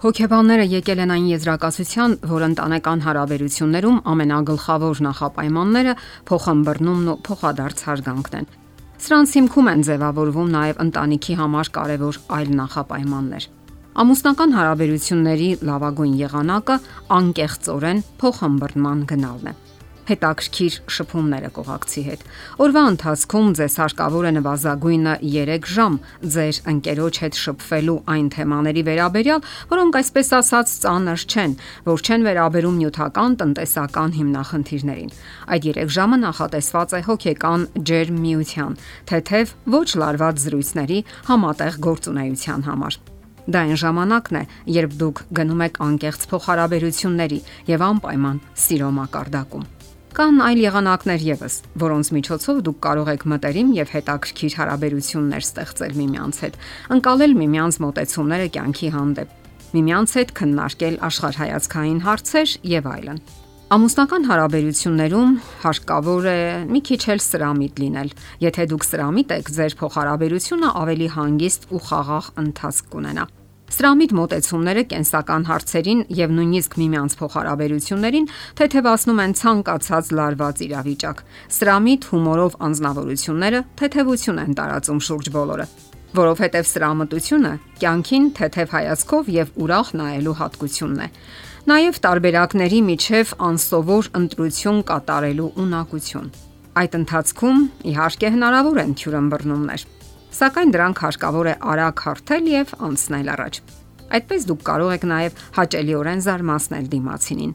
Հոգեբանները եկել են այն եզրակացության, որ ընտանեկան հարաբերություններում ամենագլխավոր նախապայմանները փոխհմբռնումն ու փոխադարձ հարգանքն են։ Սրանց հիմքում են ձևավորվում նաև ընտանիքի համար կարևոր այլ նախապայմաններ։ Ամուսնական հարաբերությունների լավագույն եղանակը անկեղծորեն փոխհմբռնման գնալն է հետաքրքիր շփումները կողակցի հետ։ Օրվա ընթացքում ձեզ հարկավոր է նվազագույնը 3 ժամ ձեր ընկերոջ հետ շփվելու այն թեմաների վերաբերյալ, որոնք այսպես ասած ծանր չեն, որ չեն վերաբերում նյութական, տնտեսական հիմնախնդիրներին։ Այդ 3 ժամը նախատեսված է հոգեկան ջերմ միության, թեթև ոչ լարված զրույցների համատեղ գործունեության համար։ Դա այն ժամանակն է, երբ դուք գնում եք անկեղծ փոխհարաբերությունների եւ անպայման սիրո մակարդակում։ Կան այլ եղանակներ եւս, որոնց միջոցով դուք կարող եք մտերիմ եւ հետաքրքիր հարաբերություններ ստեղծել միմյանց հետ, ընկալել միմյանց մտածումները կյանքի հանդեպ, միմյանց հետ քննարկել աշխարհայացքային հարցեր եւ այլն։ Ամուսնական հարաբերություններում հարկավոր է մի քիչ էլ սրամիտ լինել։ Եթե դուք սրամիտ եք, ձեր փոխհարաբերությունը ավելի հանգիստ ու խաղաղ ընթացք կունենա։ Սրամիտ մոտեցումները կենսական հարցերին եւ նույնիսկ միմյանց փոխհարաբերություններին թեթևացնում են ցանկացած լարված իրավիճակ։ Սրամիտ հումորով անznավորությունները թեթևություն են տարածում շուրջ բոլորը որովհետև սրամտությունը կյանքին թեթև հայացքով եւ ուրախ նայելու հատկությունն է։ Նաեւ տարբերակների միջև անսովոր ընտրություն կատարելու ունակություն։ Այդ ընթացքում իհարկե հնարավոր են թյուրըմբռնումներ սակայն դրանք հարկավոր է արագ հարթել եւ անցնել առաջ։ Այդպես դուք կարող եք նաեւ հաճելիորեն զարմացնել դիմացինին։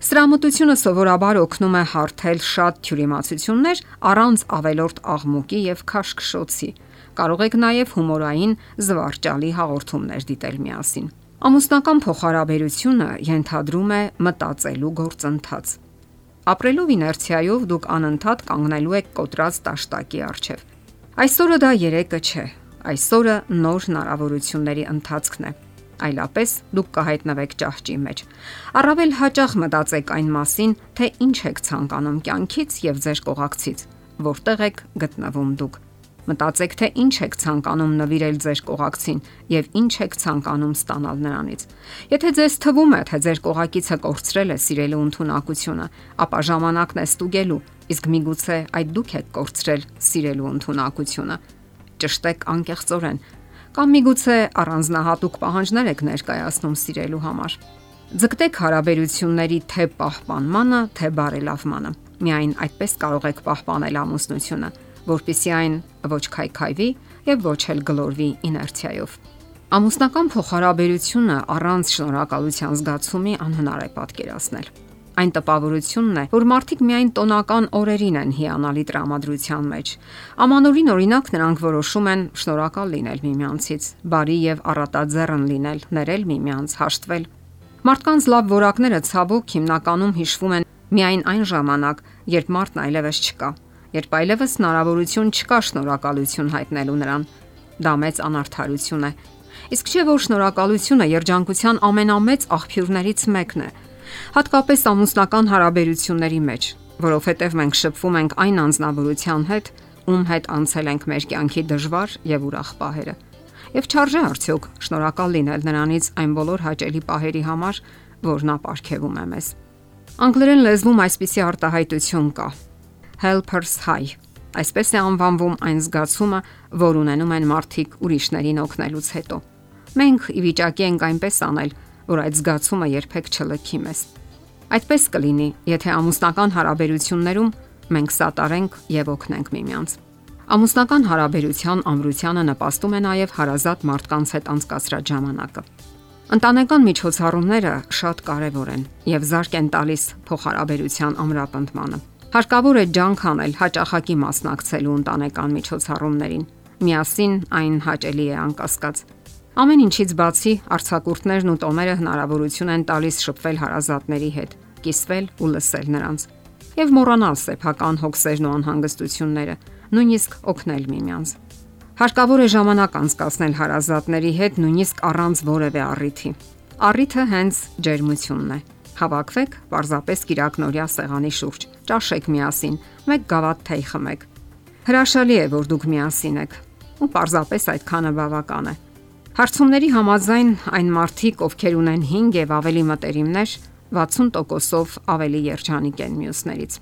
Սրամտությունը սովորաբար օգնում է հարթել շատ թյուրիմացություններ առանց ավելորտ աղմուկի եւ քաշքշոցի։ Կարող եք նաեւ հումորային զվարճալի հաղորդումներ դիտել միասին։ Ամուսնական փոխհարաբերությունը ենթադրում է մտածելու գործընթաց։ Ապրելով իներցիայով դուք անընդհատ կանգնելու եք կոտրած տաշտակի առջև։ Այսօրը դա երեկը չէ։ Այսօրը նոր հնարավորությունների ընթացքն է։ Այլապես դուք կհայտնվեք ճահճի մեջ։ Առավել հաճախ մտածեք այն մասին, թե ինչ եք ցանկանում կյանքից եւ ձեր կողակցից, որտեղ եք գտնվում դուք։ Մտածեք, թե ինչ եք ցանկանում նվիրել ձեր կողակցին եւ ինչ եք ցանկանում ստանալ նրանից։ Եթե ձեզ թվում է, թե ձեր կողակիցը կորցրել է սիրելու ընտունակությունը, ապա ժամանակն է ստուգելու, իսկ միգուցե այդ դուք եք կորցրել սիրելու ընտունակությունը։ Ճշտեք անկեղծորեն, կամ միգուցե առանձնահատուկ պահանջներ եք ներկայացնում սիրելու համար։ Ձգտեք հարաբերությունների թե պահպանմանը, թե բարելավմանը։ Միայն այդպես կարող եք պահպանել ամուսնությունը որpիսի այն ոչ քայքայվի եւ ոչ էլ գլորվի իներցիայով։ Ամուսնական փոխհարաբերությունը առանց շնորհակալության զգացումի անհնար է պատկերացնել։ Այն տպավորությունն է, որ մարդիկ միայն տոնական օրերին են հիանալի տրամադրության մեջ։ Ամանորին օրինակ նրանք որոշում են շնորհակալ լինել միմյանցից, բարի եւ առատաձեռն լինել, ներել միմյանց, հաշտվել։ Մարդկանց լավ որակները ցավոք հիմնականում հիշվում են միայն այն ժամանակ, երբ մարդն այլևս չկա երբ այլևս հնարավորություն չկա շնորհակալություն հայտնելու նրան։ Դա մեծ անարթարություն է։ Իսկ չէ որ շնորհակալությունը երջանկության ամենամեծ աղբյուրներից մեկն է։ Հատկապես ամուսնական հարաբերությունների մեջ, որովհետև մենք շփվում ենք այն անznավորության հետ, ում հետ անցել ենք մեր կյանքի դժվար եւ ուրախ պահերը։ Եվ չարժե արդյոք շնորհակալ լինել նրանից այն բոլոր հաճելի պահերի համար, որ նա ապարգևում է մեզ։ Անգլերեն լեզվում այսպիսի արտահայտություն կա helpers high։ Այսպես է անվանվում այն զգացումը, որ ունենում են մարդիկ ուրիշներին օգնելուց հետո։ Մենք ի վիճակի ենք այնպես անել, որ այդ զգացումը երբեք չլքի մեզ։ Այդպես կլինի, եթե ամուսնական հարաբերություններում մենք սատարենք եւ օգնենք միմյանց։ Ամուսնական հարաբերության ամրությանը նպաստում է նաև հարազատ մարդկանց հետ անցկացրած ժամանակը։ Ընտանեկան միջոցառումները շատ կարևոր են եւ զարգ են տալիս փոխհարաբերության ամրապնդմանը։ Հարկավոր է ջանք անել հաճախակի մասնակցելու ընտանեկան միջոցառումներին։ Միասին այն հաճելի է անկասկած։ Ամեն ինչից բացի արցակուրտներն ու տոները հնարավորություն են տալիս շփվել հարազատների հետ, կիսվել ու լսել նրանց եւ մոռանալ սեփական հոգսերն ու անհանգստությունները, նույնիսկ օգնել միմյանց։ Հարկավոր է ժամանակ անցկасնել հարազատների հետ նույնիսկ առանց որևէ առիթի։ Առիթը հենց ջերմությունն է Հավաքվեք պարզապես Կիրակնորյա սեղանի շուրջ։ Ճաշեք միասին, մեկ գավաթ թեյ խմեք։ Հրաշալի է, որ դուք միասին եք, ու պարզապես այդքանը բավական է։ Հարցումների համաձայն այն մարդիկ, ովքեր ունեն 5 եւ ավելի մտերիմներ, 60%-ով ավելի երջանիկ են մյուսներից։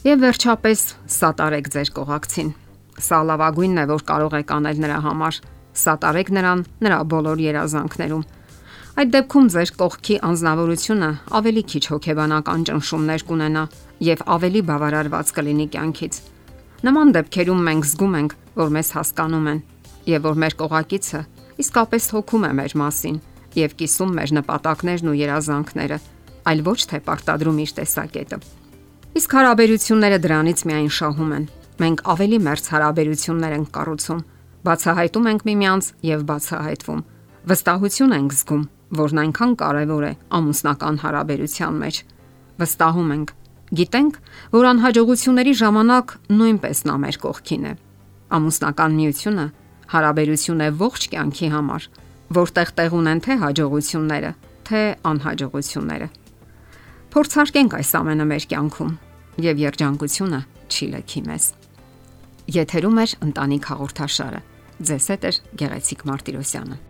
Եվ վերջապես սատարեք ձեր կողակցին։ Սա լավագույնն է, որ կարող եք անել նրա համար։ Սատարեք նրան նրա բոլոր երազանքներում։ Այդ դեպքում ձեր կողքի անznավորությունը ավելի քիչ հոգեբանական ճնշումներ կունենա եւ ավելի բավարարված կլինի կյանքից։ Նման դեպքերում մենք զգում ենք, որ մեզ հասկանում են եւ որ մեր կողակիցը իսկապես հոգում է մեր մասին եւ կիսում մեր նպատակներն ու երազանքները, այլ ոչ թե պարտադրում իր տեսակետը։ Իսկ հարաբերությունները դրանից միայն շահում են։ Մենք ավելի մերց հարաբերություններ ենք կառուցում, բացահայտում ենք միմյանց եւ բացահայտվում։ Վստահություն ենք զգում, որն այնքան կարևոր է ամուսնական հարաբերության մեջ։ Վստահում ենք, գիտենք, որ անհաջողությունների ժամանակ նույնպես նա մեր կողքին է։ Ամուսնական միությունը հարաբերություն է ողջ կյանքի համար, որտեղ տեղ ունեն թե հաջողությունները, թե անհաջողությունները։ Փորձարկենք այս ամենը մեր կյանքում եւ երջանկությունը չի լքի մեզ։ Եթերում է ընտանիք հաղորդաշարը։ Ձեզ հետ է Գեղեցիկ Մարտիրոսյանը։